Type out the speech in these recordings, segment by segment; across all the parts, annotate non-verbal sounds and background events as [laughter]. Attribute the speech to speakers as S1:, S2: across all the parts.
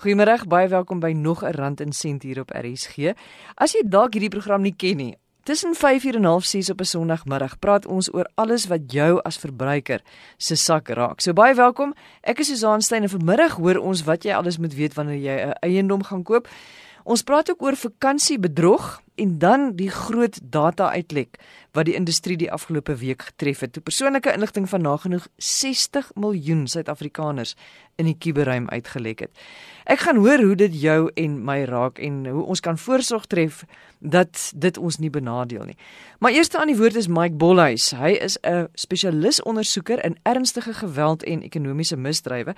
S1: Goeiemôre, baie welkom by nog 'n rand en sent hier op RSG. As jy dalk hierdie program nie ken nie, tussen 5:00 en 6:30 op 'n Sondagmiddag praat ons oor alles wat jou as verbruiker se sak raak. So baie welkom. Ek is Susan Steyn en vanmiddag hoor ons wat jy alles moet weet wanneer jy 'n eiendom gaan koop. Ons praat ook oor vakansiebedrog en dan die groot data-uitlek wat die industrie die afgelope week getref het. Toe persoonlike inligting van nagenoeg 60 miljoen Suid-Afrikaners in die kuberruim uitgelek het. Ek gaan hoor hoe dit jou en my raak en hoe ons kan voorsorg tref dat dit ons nie benadeel nie. Maar eerste aan die woord is Mike Bolhuis. Hy is 'n spesialis ondersoeker in ernstige geweld en ekonomiese misdrywe.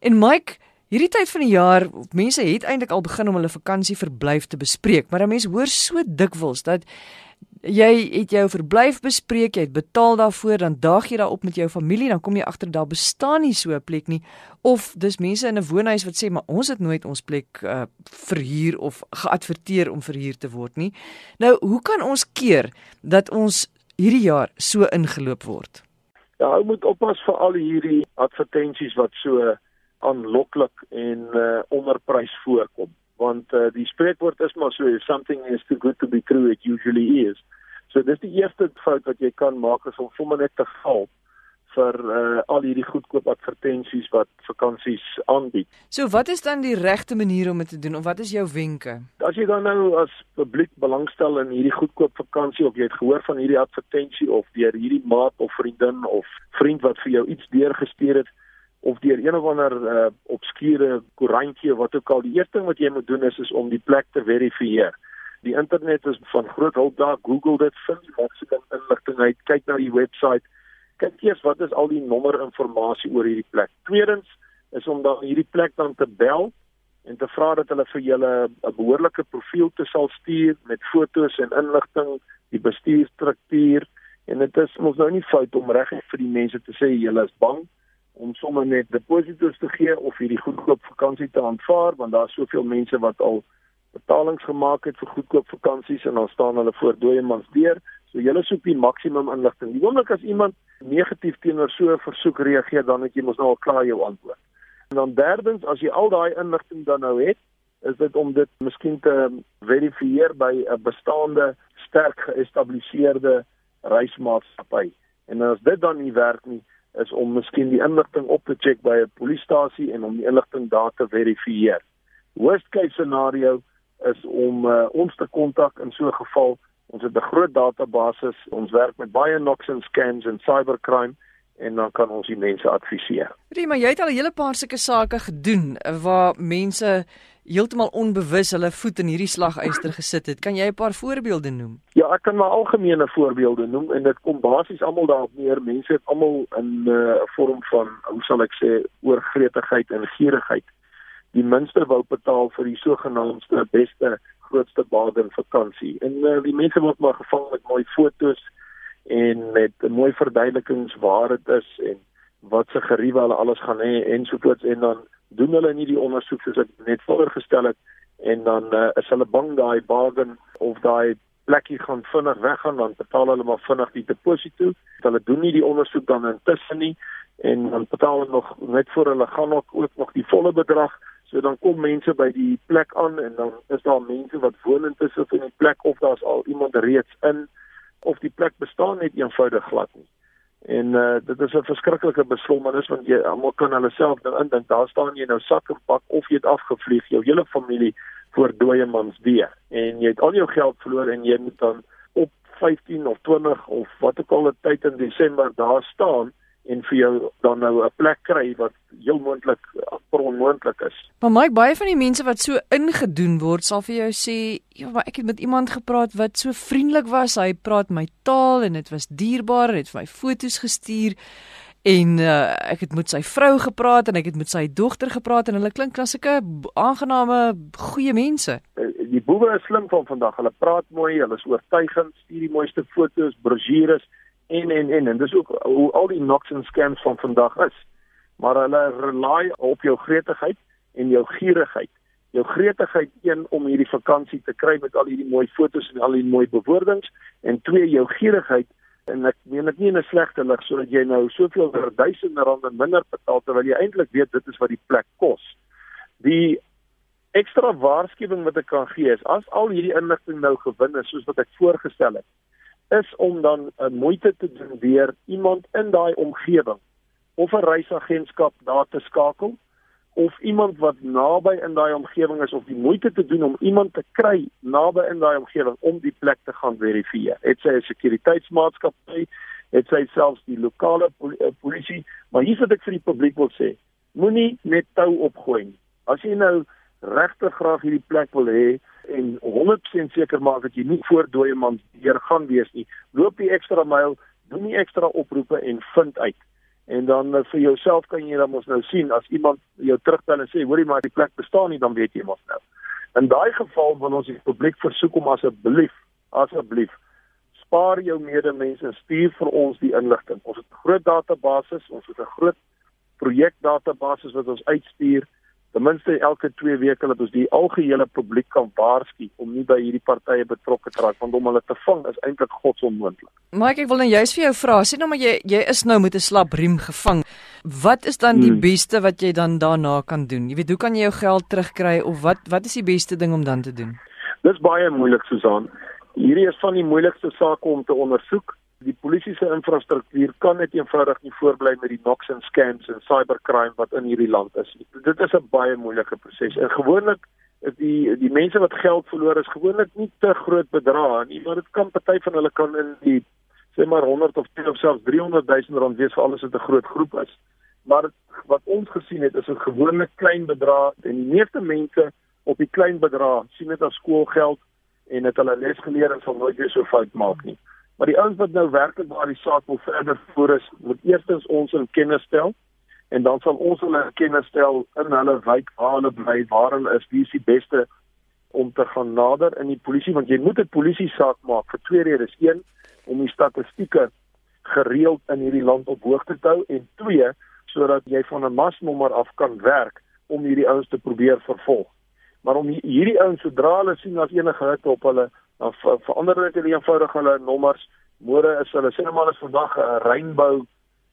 S1: En Mike Hierdie tyd van die jaar, mense het eintlik al begin om hulle vakansieverblyf te bespreek, maar 'n mens hoor so dikwels dat jy het jou verblyf bespreek, jy het betaal daarvoor, dan daag jy daarop met jou familie, dan kom jy agter daar bestaan nie so 'n plek nie of dis mense in 'n woonhuis wat sê maar ons het nooit ons plek uh, verhuur of geadverteer om verhuur te word nie. Nou, hoe kan ons keer dat ons hierdie jaar so ingeloop word?
S2: Ja, ou moet oppas vir al hierdie advertensies wat so aanloklik en uh, onderprys voorkom want uh, die spreekwoord is maar so something is too good to be true it usually is so dis die eerste fout wat jy kan maak is om sommer net te val vir uh, al hierdie goedkoop advertensies wat vakansies aanbied.
S1: So wat is dan die regte manier om dit te doen of wat is jou wenke?
S2: As jy dan nou as publiek belangstel in hierdie goedkoop vakansie of jy het gehoor van hierdie advertensie of deur hierdie maat of vriendin of vriend wat vir jou iets deurgestuur het, of deur een of ander uh, obskure koerantjie wat ook al die eerste ding wat jy moet doen is is om die plek te verifieer. Die internet is van groot hulp daar. Google dit, vind maksimum inligting uit, kyk na die webwerf. Kyk eers wat is al die nommer inligting oor hierdie plek. Tweedens is om dan hierdie plek dan te bel en te vra dat hulle vir julle 'n behoorlike profiel te sal stuur met fotos en inligting, die bestuurstruktuur en dit is mos nou nie fout om reg vir die mense te sê julle is bang om sommer net deposito's te gee of hierdie goedkoop vakansie te aanvaar want daar's soveel mense wat al betalings gemaak het vir goedkoop vakansies en dan staan hulle voor dooie mans deur. So julle soek die maksimum inligting. Die oomblik as iemand negatief teenoor so 'n versoek reageer, dan het jy mos nou al klaar jou antwoord. En dan derdens, as jy al daai inligting dan nou het, is dit om dit miskien te verifieer by 'n bestaande sterk geëstabiliseerde reismaatskappy. En as dit dan nie werk nie, is om miskien die inligting op te check by 'n polisiestasie en om die inligting daar te verifieer. Worst case scenario is om uh, ons te kontak in so 'n geval. Ons het 'n groot database, ons werk met baie knocks and scams en cybercrime en dan kan ons die mense adviseer.
S1: Rima, jy het al 'n hele paar sulke sake gedoen waar mense heeltemal onbewus hulle voet in hierdie slaguister gesit het. Kan jy 'n paar voorbeelde noem?
S2: Ja, ek kan maar algemene voorbeelde noem en dit kom basies almal daarop neer. Mense het almal in 'n uh, vorm van, hoe sal ek sê, oorgretigheid en gierigheid die minste wou betaal vir die sogenaamde beste grootste bargain vakansie. En uh, die mense word maar gevang met mooi fotos en met mooi verduidelikings waar dit is en wat se geriewe hulle alles gaan hê en so voort en dan doen hulle nie die ondersoek soos ek net voorgestel het en dan uh, is hulle bang daai bargain of daai plekkie gaan vinnig weggaan dan betaal hulle maar vinnig die deposito. Hulle doen nie die ondersoek dan intussen nie en dan betaal hulle nog net voor hulle gaan ook, ook nog die volle bedrag. So dan kom mense by die plek aan en dan is daar mense wat woon intussen in die plek of daar's al iemand reeds in of die plek bestaan net eenvoudig glad nie. En uh dit is 'n verskriklike beslommernis want jy almal kan hulle self nou indink daar staan jy nou sak en pak of jy het afgevlieg jou hele familie voor dooie mans weer en jy het al jou geld verloor en jy moet dan op 15 of 20 of wat ook al 'n tyd in Desember daar staan en vir jou dan nou 'n plek kry wat heel moontlik onmoontlik is.
S1: Maar Mike, baie van die mense wat so ingedoen word, sal vir jou sê, "Ja, maar ek het met iemand gepraat wat so vriendelik was. Hy praat my taal en dit was dierbaar. Hy het vir my foto's gestuur en uh, ek het met sy vrou gepraat en ek het met sy dogter gepraat en hulle klink na sulke aangename, goeie mense."
S2: Eh, die boewe is slim van vandag. Hulle praat mooi, hulle is oortuigend, stuur die mooiste foto's, brosjures en en en en dis ook hoe al die knocks and scams van vandag is. Maar hulle rely op jou gretigheid en jou gierigheid. Jou gretigheid een om hierdie vakansie te kry met al hierdie mooi fotos en al die mooi bewoordings en twee jou gierigheid en ek meen dit nie in 'n slegte lig sodat jy nou soveel duisende rande minder betaal terwyl jy eintlik weet dit is wat die plek kos. Die ekstra waarskuwing wat ek kan gee is as al hierdie inligting nou gewin is soos wat ek voorgestel het, is om dan 'n uh, moeite te doen deur iemand in daai omgewing of 'n reisagentskap daar te skakel of iemand wat naby in daai omgewing is of die moeite te doen om iemand te kry naby in daai omgewing om die plek te gaan verifieer. Het sy 'n sekuriteitsmaatskappy, het sy selfs die lokale eh, polisie, maar hier sit ek vir die publiek wil sê, moenie net tou opgooi nie. As jy nou regtig graag hierdie plek wil hê en 100% seker maak dat jy nie voor dooie man deur gaan wees nie, loop die ekstra myl, doen die ekstra oproepe en vind uit. En dan uh, vir jouself kan jy dan mos nou sien as iemand jou terugbel en sê hoorie maar die plek bestaan nie, dan weet jy mos nou. In daai geval wil ons die publiek versoek om asseblief, asseblief spaar jou medemense en stuur vir ons die inligting. Ons het 'n groot database, ons het 'n groot projekdatabase wat ons uitstuur ten minste elke 2 weke dat ons die algehele publiek kan waarsku om nie by hierdie partye betrokke te raak want om hulle te vang is eintlik godsonmoontlik.
S1: Mike, ek wil nou juist vir jou vra, sê nou maar jy jy is nou met 'n slap riem gevang. Wat is dan die hmm. beste wat jy dan daarna kan doen? Jy weet, hoe kan jy jou geld terugkry of wat wat is die beste ding om dan te doen?
S2: Dis baie moeilik, Susan. Hierdie is van die moeilikste sake om te ondersoek die polisie se infrastruktuur kan net eenvoudig nie voortbly met die knocks and scams en cybercrime wat in hierdie land is. Dit is 'n baie moeilike proses. En gewoonlik is die die mense wat geld verloor is gewoonlik nie te groot bedrae nie, maar dit kan party van hulle kan in die sê maar 100 of 10 of selfs 300 000 rand wees vir alles wat 'n groot groep is. Maar wat ons gesien het is 'n gewone klein bedrag en die meeste mense op die klein bedrag sien dit as skoolgeld en het hulle les geleer en sal nooit weer so fout maak nie. Maar die ouens wat nou werklik waar die saak wil verder voer is, moet eerstens ons in kennis stel en dan sal ons hulle kennis stel in hulle wijk waar hulle bly, waar hulle is, wie is die beste om te gaan nader in die polisie want jy moet 'n polisie saak maak vir twee redes. Een, om die statistieke gereeld in hierdie land op hoogte te hou en twee, sodat jy van 'n masnommer af kan werk om hierdie ouens te probeer vervolg. Maar om hierdie ouens sodra hulle sien as enige hitte op hulle dan verander dit net eenvoudig hulle nommers. Môre is hulle sê maar is vandag 'n rainbow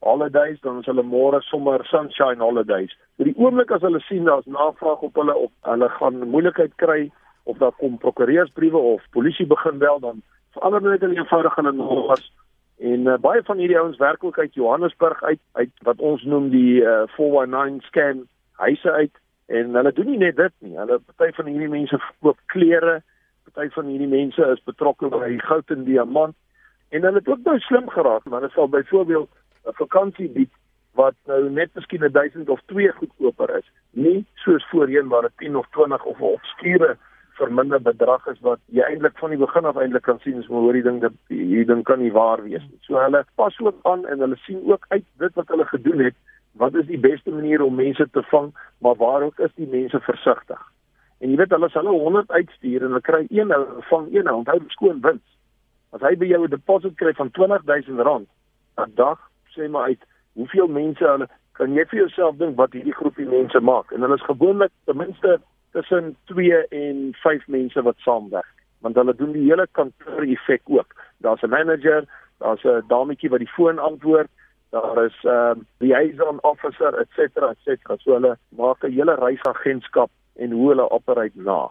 S2: holidays, dan is hulle môre sommer sunshine holidays. Vir die oomblik as hulle sien daar's navraag op hulle of hulle gaan moeilikheid kry of daar kom prokureursbriewe of polisie begin bel dan verander hulle eenvoudig hulle nommers. En uh, baie van hierdie ouens werk ook uit Johannesburg uit uit wat ons noem die uh, 419 scam huise uit en hulle doen nie net dit nie. Hulle party van hierdie mense verkoop klere party van hierdie mense is betrokke by goud en diamant en hulle het ook nou slim geraak maar hulle sal byvoorbeeld 'n vakansie bied wat nou net miskien 'n 1000 of 2 goedkoper is nie soos voorheen waar dit 10 of 20 of 'n obskure verminder bedrag is wat jy eintlik van die begin af eintlik kan sien as jy hoor die ding dat hierdie ding kan nie waar wees nie. So hulle pas ook aan en hulle sien ook uit dit wat hulle gedoen het wat is die beste manier om mense te vang maar waar ook is die mense versigtig En jy weet hulle sal hulle 100 uitstuur en hulle kry een nou van een nou onthou skoon wins. As hy by jou 'n deposit kry van R20000 'n dag, sê maar uit, hoeveel mense hulle kan jy vir jouself dink wat hierdie groepie mense maak? En hulle is gewoonlik ten minste tussen 2 en 5 mense wat saamwerk, want hulle doen die hele kantoor effek ook. Daar's 'n manager, daar's 'n dametjie wat die foon antwoord, daar is 'n uh, liaison officer, et cetera, et cetera. So hulle maak 'n hele reisagentskap en hoe hulle operate na.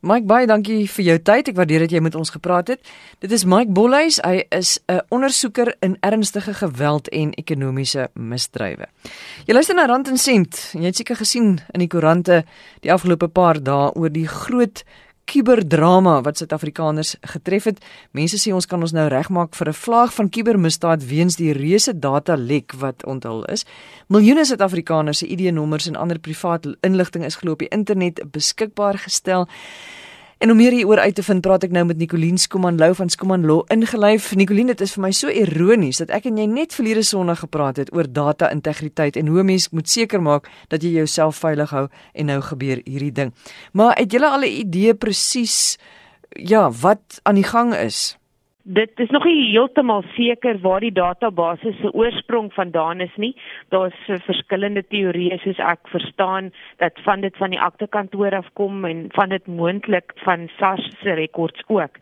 S1: Mike baie dankie vir jou tyd. Ek waardeer dat jy met ons gepraat het. Dit is Mike Bolhuis. Hy is 'n ondersoeker in ernstige geweld en ekonomiese misdrywe. Jy luister na Rand en Sent. Jy het seker gesien in die koerante die afgelope paar dae oor die groot kuberdrama wat Suid-Afrikaners getref het. Mense sê ons kan ons nou regmaak vir 'n vlaag van kubermisdaad weens die reuse data lek wat onthul is. Miljoene Suid-Afrikaners se ID-nommers en ander privaat inligting is glo op die internet beskikbaar gestel. En om meer hieroor uit te vind, praat ek nou met Nicoline Skuman Lou van Skuman Law ingelyf. Nicoline, dit is vir my so ironies dat ek en jy net verlede Sondag gepraat het oor data-integriteit en hoe mens moet seker maak dat jy jouself veilig hou en nou gebeur hierdie ding. Maar het julle al 'n idee presies ja, wat aan die gang is?
S3: Dit is nog nie heeltemal seker waar die database se oorsprong vandaan is nie. Daar's verskillende teorieë soos ek verstaan dat van dit van die aktekantoor afkom en van dit moontlik van SARS se rekords ook.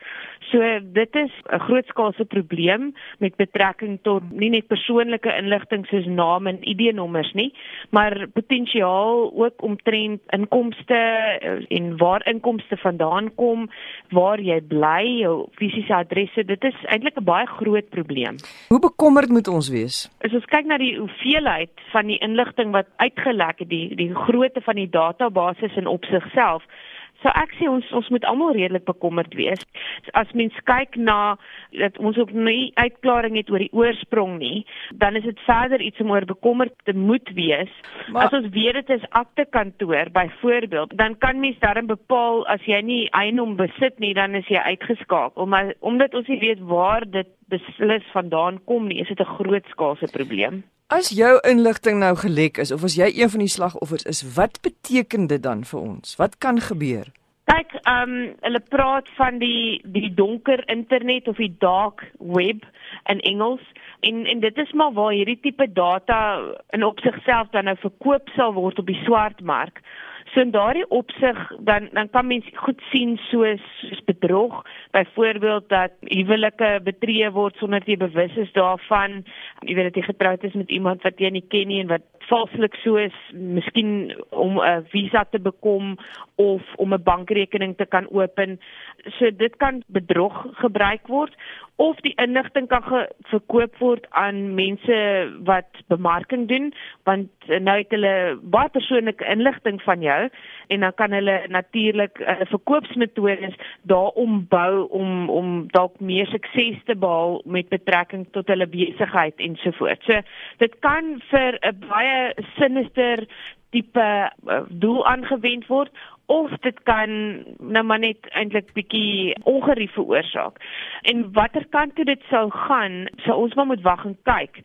S3: So dit is 'n grootskaalse probleem met betrekking tot nie net persoonlike inligting soos name en ID-nommers nie, maar potensiaal ook omtrent inkomste eh, en waar inkomste vandaan kom, waar jy bly, jou fisiese adresse dit is eintlik 'n baie groot probleem.
S1: Hoe bekommerd moet ons wees?
S3: As ons kyk na die hoeveelheid van die inligting wat uitgelek het, die die grootte van die database in opsig self, So ek sê ons ons moet almal redelik bekommerd wees. As mens kyk na dat ons ook nie uitklaring het oor die oorsprong nie, dan is dit verder iets om oor bekommerd te moet wees. Maar, as ons weet dit is aktekantoor byvoorbeeld, dan kan mens daarin bepaal as jy nie eienaam besit nie, dan is jy uitgeskakel. Maar omdat ons nie weet waar dit beslis vandaan kom nie, is dit 'n groot skaalse probleem.
S1: As jou inligting nou gelek is of as jy een van die slagoffers is, wat beteken dit dan vir ons? Wat kan gebeur?
S3: Kyk, ehm um, hulle praat van die die donker internet of die dark web in Engels en en dit is maar waar hierdie tipe data in op sigself dan nou verkoop sal word op die swartmark. So in daardie opsig dan dan kan mens goed sien soos, soos bedrog, byvoorbeeld dat huwelike betree word sonder jy bewus is daarvan. Jy weet dat jy getroud is met iemand wat jy nie ken nie en wat valslik soos miskien om 'n visa te bekom of om 'n bankrekening te kan open. So dit kan bedrog gebruik word of die inligting kan verkoop word aan mense wat bemarking doen want nou het hulle baie persoonlike inligting van jou en dan kan hulle natuurlik uh, verkoopsmetodes daarom bou om om dalk meer sukses te behaal met betrekking tot hulle besigheid ensovoorts. So dit kan vir 'n baie sinister tipe uh, doel aangewend word of dit kan nou maar net eintlik bietjie ongerief veroorsaak. En watter kant toe dit sou gaan, sou ons maar moet wag en kyk.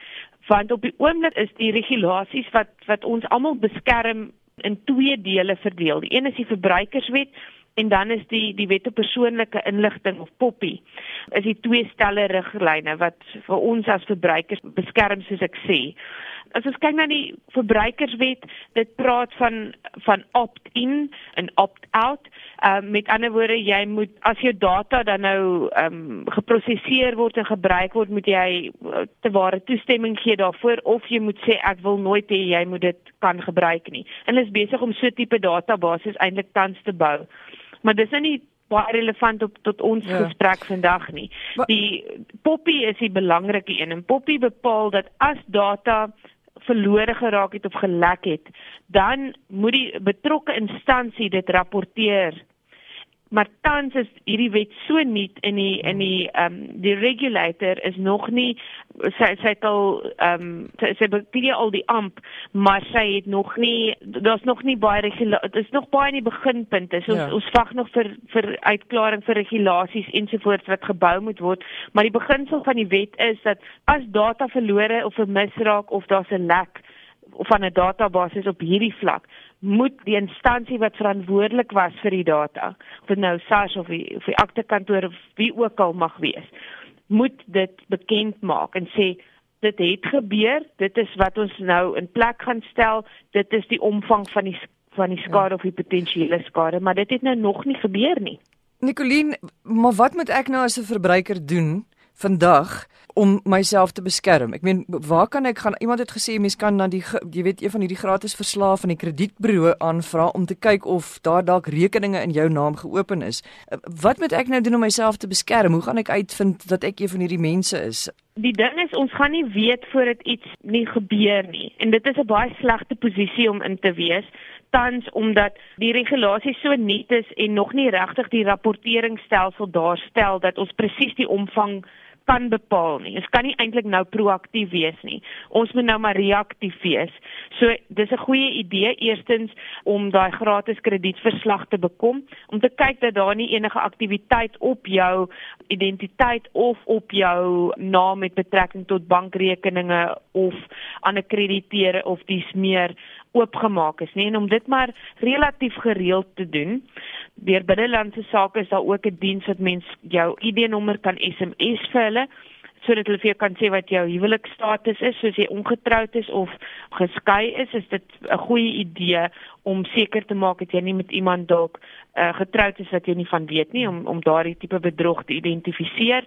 S3: Want op die oomblik is die regulasies wat wat ons almal beskerm in twee dele verdeel. Die een is die verbruikerswet en dan is die die wet op persoonlike inligting of poppy is die twee stelle riglyne wat vir ons as verbruikers beskerm soos ek sê as ons kyk na die verbruikerswet, dit praat van van opt-in en opt-out. Ehm uh, met ander woorde, jy moet as jou data dan nou ehm um, geprosesseer word en gebruik word, moet jy uh, te ware toestemming gee daarvoor of jy moet sê ek wil nooit hê jy moet dit kan gebruik nie. En hulle is besig om so tipe database eintlik tans te bou. Maar dis nie baie relevant op tot ons ja. gesprek vandag nie. Die Poppy is die belangrike een en Poppy bepaal dat as data verlore geraak het of gelek het, dan moet die betrokke instansie dit rapporteer. Maar tans is hierdie wet so nuut in die in die ehm um, die regulator is nog nie sy sy het al ehm um, sy, sy betree al die amp, maar sy het nog nie daar's nog nie baie dit is nog baie in die beginpunte. So ja. ons ons wag nog vir vir uitklaring vir regulasies ensovoorts wat gebou moet word, maar die beginsel van die wet is dat as data verlore of vermis raak of daar's 'n lek van 'n database op hierdie vlak moet die instansie wat verantwoordelik was vir die data, of dit nou SARS of die of die aktekantoor of wie ook al mag wees, moet dit bekend maak en sê dit het gebeur, dit is wat ons nou in plek gaan stel, dit is die omvang van die van die skade ja. of die potensiële skade, maar dit het nou nog nie gebeur nie.
S1: Nicoline, maar wat moet ek nou as 'n verbruiker doen vandag om myself te beskerm. Ek meen, waar kan ek gaan? Iemand het gesê mens kan dan die jy weet een van hierdie gratis verslae van die kredietburo aanvra om te kyk of daar dalk rekeninge in jou naam geopen is. Eh, wat moet ek nou doen om myself te beskerm? Hoe gaan ek uitvind dat ek een van hierdie mense is?
S3: Die ding is ons gaan nie weet voordat iets nie gebeur nie. En dit is 'n baie slegte posisie om in te wees tans omdat die regulasies so nuut is en nog nie regtig die rapporteringsstelsel daar stel dat ons presies die omvang kan bepaal nie. Ons kan nie eintlik nou proaktief wees nie. Ons moet nou maar reaktief wees. So dis 'n goeie idee eerstens om daai gratis kredietverslag te bekom om te kyk dat daar nie enige aktiwiteit op jou identiteit of op jou naam met betrekking tot bankrekeninge of ander krediteure of dies meer oopgemaak is nie en om dit maar relatief gereeld te doen. Deur binnelandse sake is daar ook 'n diens wat mens jou ID-nommer kan SMS vir hulle sodat hulle vir jou kan sê wat jou huwelikstatus is, soos jy ongetroud is of geskei is, is dit 'n goeie idee om seker te maak dat jy nie met iemand dalk uh, getroud is wat jy nie van weet nie om om daardie tipe bedrog te identifiseer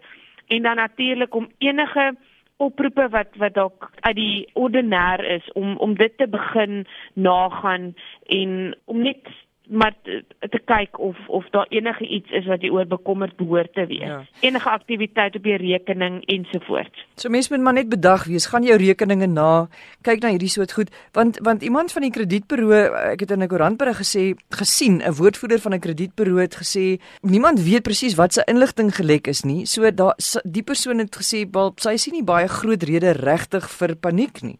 S3: en dan natuurlik om enige oproepe wat wat dalk uit die ordinair is om om dit te begin nagaan en om net maar te, te kyk of of daar enige iets is wat jy oor bekommerd behoort te wees. Ja. Enige aktiwiteit op jou rekening ensovoorts.
S1: So mense moet maar net bedag wees, gaan jou rekeninge na, kyk na hierdie soort goed, want want iemand van die kredietburo, ek het in 'n koerantberig gesê, gesien 'n woordvoerder van 'n kredietburo het gesê niemand weet presies wat se inligting gelek is nie. So daar die persoon het gesê, "Wel, sy sien nie baie groot rede regtig vir paniek nie."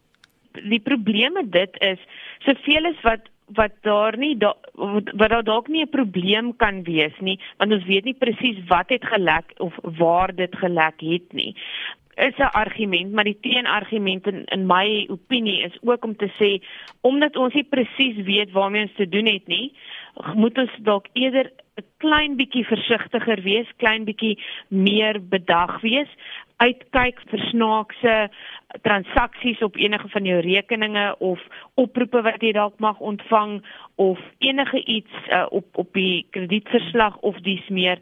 S3: Die probleem met dit is soveel as wat wat daar nie da, wat daar dalk nie 'n probleem kan wees nie want ons weet nie presies wat het gelek of waar dit gelek het nie. Is 'n argument maar die teenargument in in my opinie is ook om te sê omdat ons nie presies weet waarmee ons te doen het nie moet ons dalk eerder 'n klein bietjie versigtiger wees, klein bietjie meer bedag wees, uitkyk vir snaakse transaksies op enige van jou rekeninge of oproepe wat jy dalk mag ontvang of enige iets uh, op op die kredietverslag of dies meer.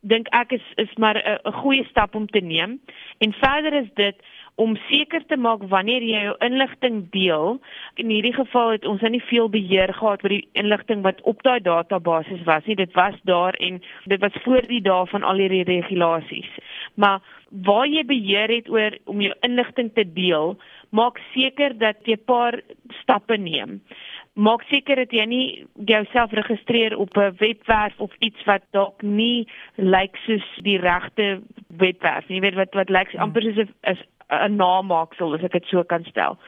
S3: Dink ek is is maar 'n goeie stap om te neem. En verder is dit om seker te maak wanneer jy jou inligting deel in hierdie geval het ons nou nie veel beheer gehad oor die inligting wat op daai database was nie dit was daar en dit was voor die dae van al hierdie regulasies maar waar jy beheer het oor om jou inligting te deel, maak seker dat jy 'n paar stappe neem. Maak seker dat jy nie jouself registreer op 'n webwerf of iets wat dalk nie lyk soos die regte webwerf nie. Jy weet wat wat lyk hmm. amper soos 'n 'n namaaksel as ek dit so kan stel.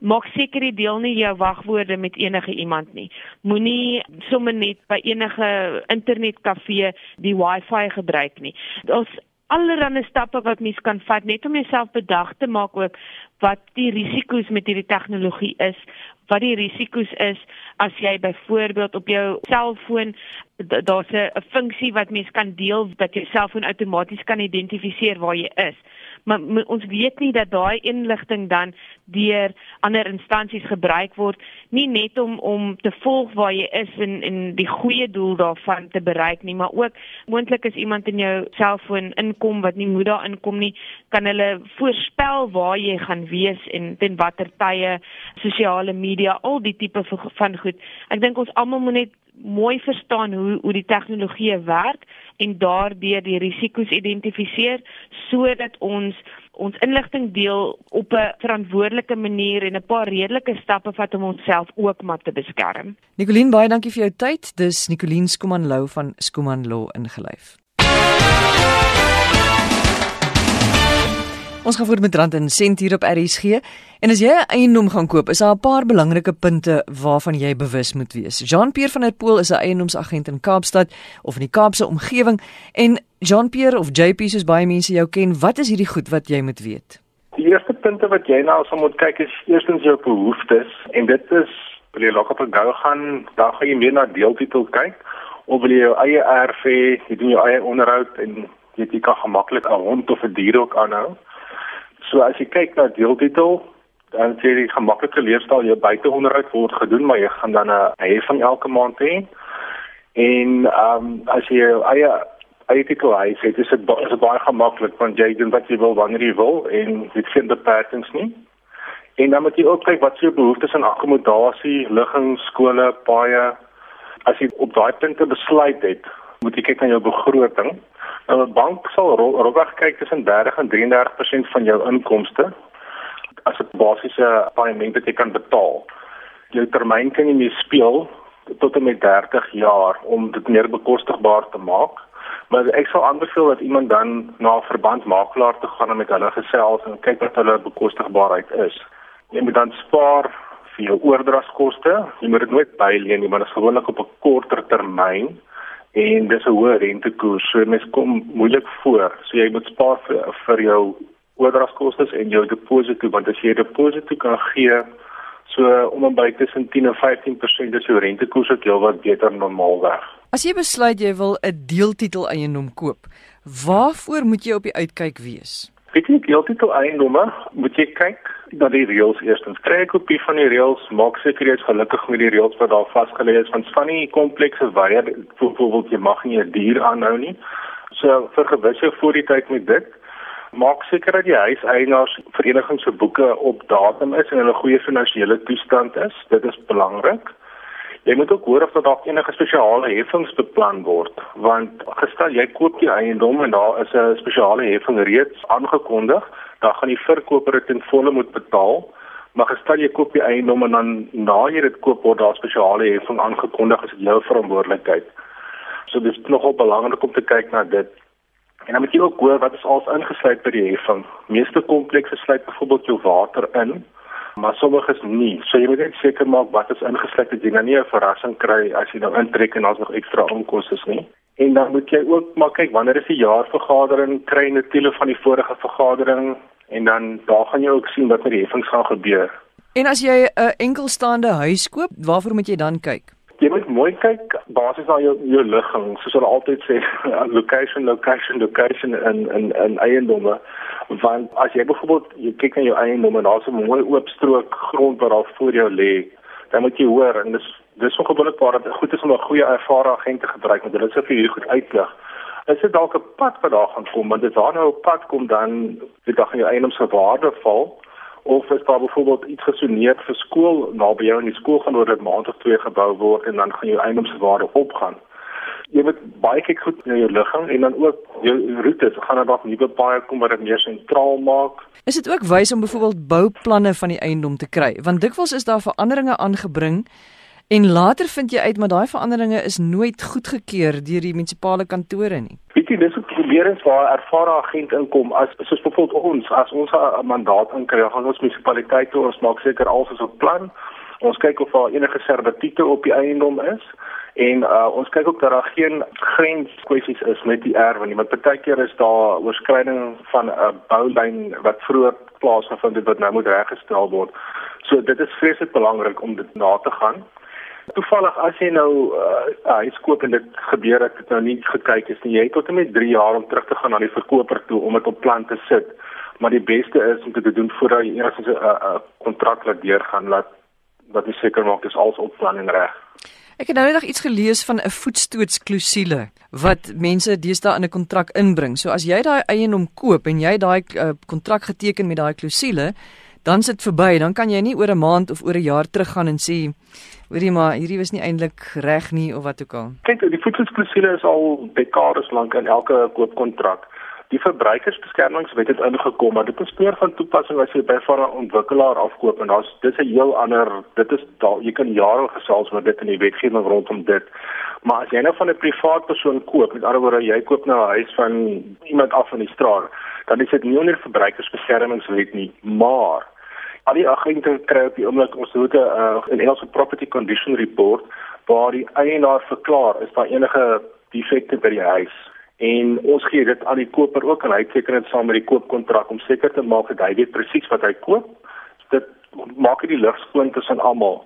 S3: Maak seker jy deel nie jou wagwoorde met enige iemand nie. Moenie sommer net by enige internetkafee die wifi gebruik nie. Ons allerlei stappe wat mens kan vat net om jouself bedag te maak ook wat die risiko's met hierdie tegnologie is, wat die risiko's is as jy byvoorbeeld op jou selfoon daar's 'n funksie wat mens kan deel dat jou selfoon outomaties kan identifiseer waar jy is maar ons weet nie dat daai inligting dan deur ander instansies gebruik word nie net om om te volg waar jy is en en die goeie doel daarvan te bereik nie maar ook moontlik as iemand in jou selfoon inkom wat nie moet daar inkom nie kan hulle voorspel waar jy gaan wees en ten watter tye sosiale media al die tipe van goed. Ek dink ons almal moet net mooi verstaan hoe hoe die tegnologie werk en daardeur die risiko's identifiseer sodat ons ons inligting deel op 'n verantwoordelike manier en 'n paar redelike stappe vat om onsself ook maar te beskerm.
S1: Nicoline baie dankie vir jou tyd. Dis Nicoline Skuman Lou van Skuman Law ingelyf. Ons gaan voort met rand en sent hier op RSG. En as jy 'n eiendom gaan koop, is daar 'n paar belangrike punte waarvan jy bewus moet wees. Jean-Pierre van der Pool is 'n eiendomsagent in Kaapstad of in die Kaapse omgewing en Jean-Pierre of JP soos baie mense jou ken, wat is hierdie goed wat jy moet weet?
S4: Die eerste punte wat jy nou sal moet kyk is eerstens jou behoeftes en dit is wil jy lokker op gou gaan, dan gaan jy meer na deeltitel kyk of wil jy jou eie erf hê, jy doen jou eie onderhoud en jy kan gemaklik 'n hond of 'n dier ook aanhou. So as jy kyk na deeltitel, dan sê jy gemaklike leefstyl jou buiteonderhoud word gedoen, maar jy gaan dan 'n heffing elke maand hê. En ehm um, as jy jou eie eie titel het, sê dit is is baie gemaklik want jy doen wat jy wil wanneer jy wil en dit vind beperkings nie. En dan moet jy ook kyk wat se behoeftes aan akkommodasie, ligging, skole, paaie. As jy op daai punte besluit het, moet jy kyk na jou begroting. Nou 'n bank sal rowweg kyk tussen 30 en 33% van jou inkomste as 'n basiese paaiement wat jy kan betaal. Jou termyn kan jy mee speel tot en met 30 jaar om dit meer bekostigbaar te maak. Maar ek sal aanbeveel dat iemand dan na 'n verbandmakelaar toe gaan en met hulle gesels en kyk wat hulle bekostigbaarheid is. Jy moet dan spaar vir jou oordragskoste. Jy moet dit nooit byleen nie, maar dit is gewoonlik op 'n korter termyn en dis 'n hoë rentekoers. So mens kom moeilik voor. So jy moet spaar vir, vir jou oordragskoste en jou deposito want as jy 'n deposito kan gee So om en by tussen 10 en 15% is jou rentekoers ook heelwat beter normaalweg.
S1: As jy besluit jy wil 'n deeltitel eiendom koop, waarvoor moet jy op die uitkyk wees?
S4: Weet jy deeltitel eiendomme, moet jy kyk na die reëls eerstens. Kry 'n kopie van die reëls, maak seker jy is gelukkig met die reëls wat daar vasgelê is, want van die komplekse waar byvoorbeeld jy mag nie 'n dier aanhou nie. So vir gewis jou voor die tyd met dit maak seker dat die huiseienaars vereniging se boeke op datum is en hulle goeie finansiële toestand is. Dit is belangrik. Jy moet ook hoor of daar enige spesiale heffings beplan word, want gestel jy koop die eiendom en daar is 'n spesiale heffing reeds aangekondig, dan gaan die verkoper dit in volle moet betaal. Maar gestel jy koop die eiendom en dan na jy dit koop word daar spesiale heffing aangekondig, is dit jou verantwoordelikheid. So dis nogal belangrik om te kyk na dit. En dan moet jy ook hoor wat is als ingesluit by die heffing. Meeste komplekse sluit byvoorbeeld jou water in, maar sommige is nie. So jy moet net seker maak wat is ingesluit dat jy nou nie 'n verrassing kry as jy dan intrek en daar's nog ekstra onkoste nie. En dan moet jy ook maar kyk wanneer is die jaarvergadering, kry jy 'n tele van die vorige vergadering en dan daar gaan jy ook sien wat met die heffings gaan gebeur.
S1: En as jy 'n enkelstaande huis koop, waarvoor moet jy dan kyk?
S4: jy moet mooi kyk basies na jou jou ligging soos hulle altyd sê [laughs] location location location in in in eiendomme want as jy byvoorbeeld jy kyk na jou eiendomme daar's 'n mooi oop strook grond wat daar voor jou lê dan moet jy hoor en dis dis so gewoonlik waar dit goed is om 'n goeie ervare agent te gebruik want hulle sê vir jou goed uitlig is dit dalk 'n pad wat daar gaan kom want as daar nou 'n pad kom dan dit dan jou eiendom se waarde val of is daar byvoorbeeld iets gesoneer vir skool naby jou in die skool gaan oor dit maand of twee gebou word en dan gaan jou eiendomswaarde opgaan. Jy moet baie kyk goed na jou ligging en dan ook jou roetes, gaan daar dalk nuwe paaie kom wat dit meer sentraal maak.
S1: Is dit ook wys om byvoorbeeld bouplanne van die eiendom te kry? Want dikwels is daar veranderinge aangebring En later vind jy uit maar daai veranderinge is nooit goedgekeur deur die munisipale kantore nie.
S4: Weet jy dis ook probeerings waar 'n ervare agent inkom as soos byvoorbeeld ons as ons 'n mandaat inkry, gaan ons munisipaliteite ons maak seker alles is op plan. Ons kyk of daar enige servitute op die eiendom is en uh, ons kyk ook dat daar geen grenskwessies is met die erwe nie. Want partykeer is daar oorskryding van 'n boulyn wat vroeër plaasgevind het wat nou moet reggestel word. So dit is vreeslik belangrik om dit na te gaan. Toevallig as jy nou uh, huis koop en dit gebeur dat dit nou nie gekyk is nie, jy het tot en met 3 jaar om terug te gaan na die verkoper toe om dit op plan te sit. Maar die beste is om dit te doen voordat jy eers 'n 'n kontrak laat deurgaan laat wat jy seker maak dis alles op plan en reg.
S1: Ek het nou net iets gelees van 'n voetstootsklousule wat mense deesdae in 'n kontrak inbring. So as jy daai eiendom koop en jy daai uh, kontrak geteken met daai klousule, dan sit verby, dan kan jy nie oor 'n maand of oor 'n jaar teruggaan en sê hoorie maar hierdie was nie eintlik reg nie of wat ook al.
S4: Kyk, die voetsoeklousule is al dekades lank in elke koopkontrak. Die verbruikersbeskermingswet het ingekom, maar dit is meer van toepassing as jy by 'n ontwikkelaar afkoop en daar's dis 'n heel ander dit is daar jy kan jare gesels met dit in die wetgewing rondom dit. Maar as jy nou van 'n privaat persoon koop, met ander woorde jy koop nou 'n huis van iemand af van die straat, dan is dit nie onder verbruikersbeskermingswet nie, maar al die agente kry op die oomblik ons het 'n uh, Engelse property condition report waar die eienaar verklaar is daar enige defekte by die huis. En ons gee dit aan die koper ook en hy teken dit saam met die koopkontrak om seker te maak dat hy weet presies wat hy koop. Dit maak dit lig skoon tussen almal.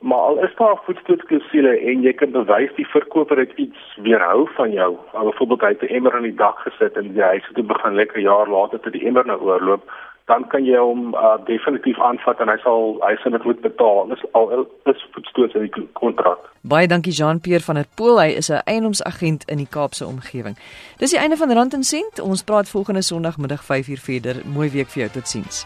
S4: Maar al is daar voetstootklousule en jy kan bewys die verkoper het iets weerhou van jou. Byvoorbeeld hy het 'n emmer in die dak gesit en die huis het begin lekker jaar later tot die emmer nou oorloop dan kan jy hom uh, definitief aanvat en hy sal hy sal dit moet betaal. Dis al is voetstoot in die kontrak.
S1: Baie dankie Jean-Pierre van der Pool. Hy is 'n eiendomsagent in die Kaapse omgewing. Dis die einde van Rand en Sent. Ons praat volgende Sondagmiddag 5uur verder. Mooi week vir jou. Totsiens.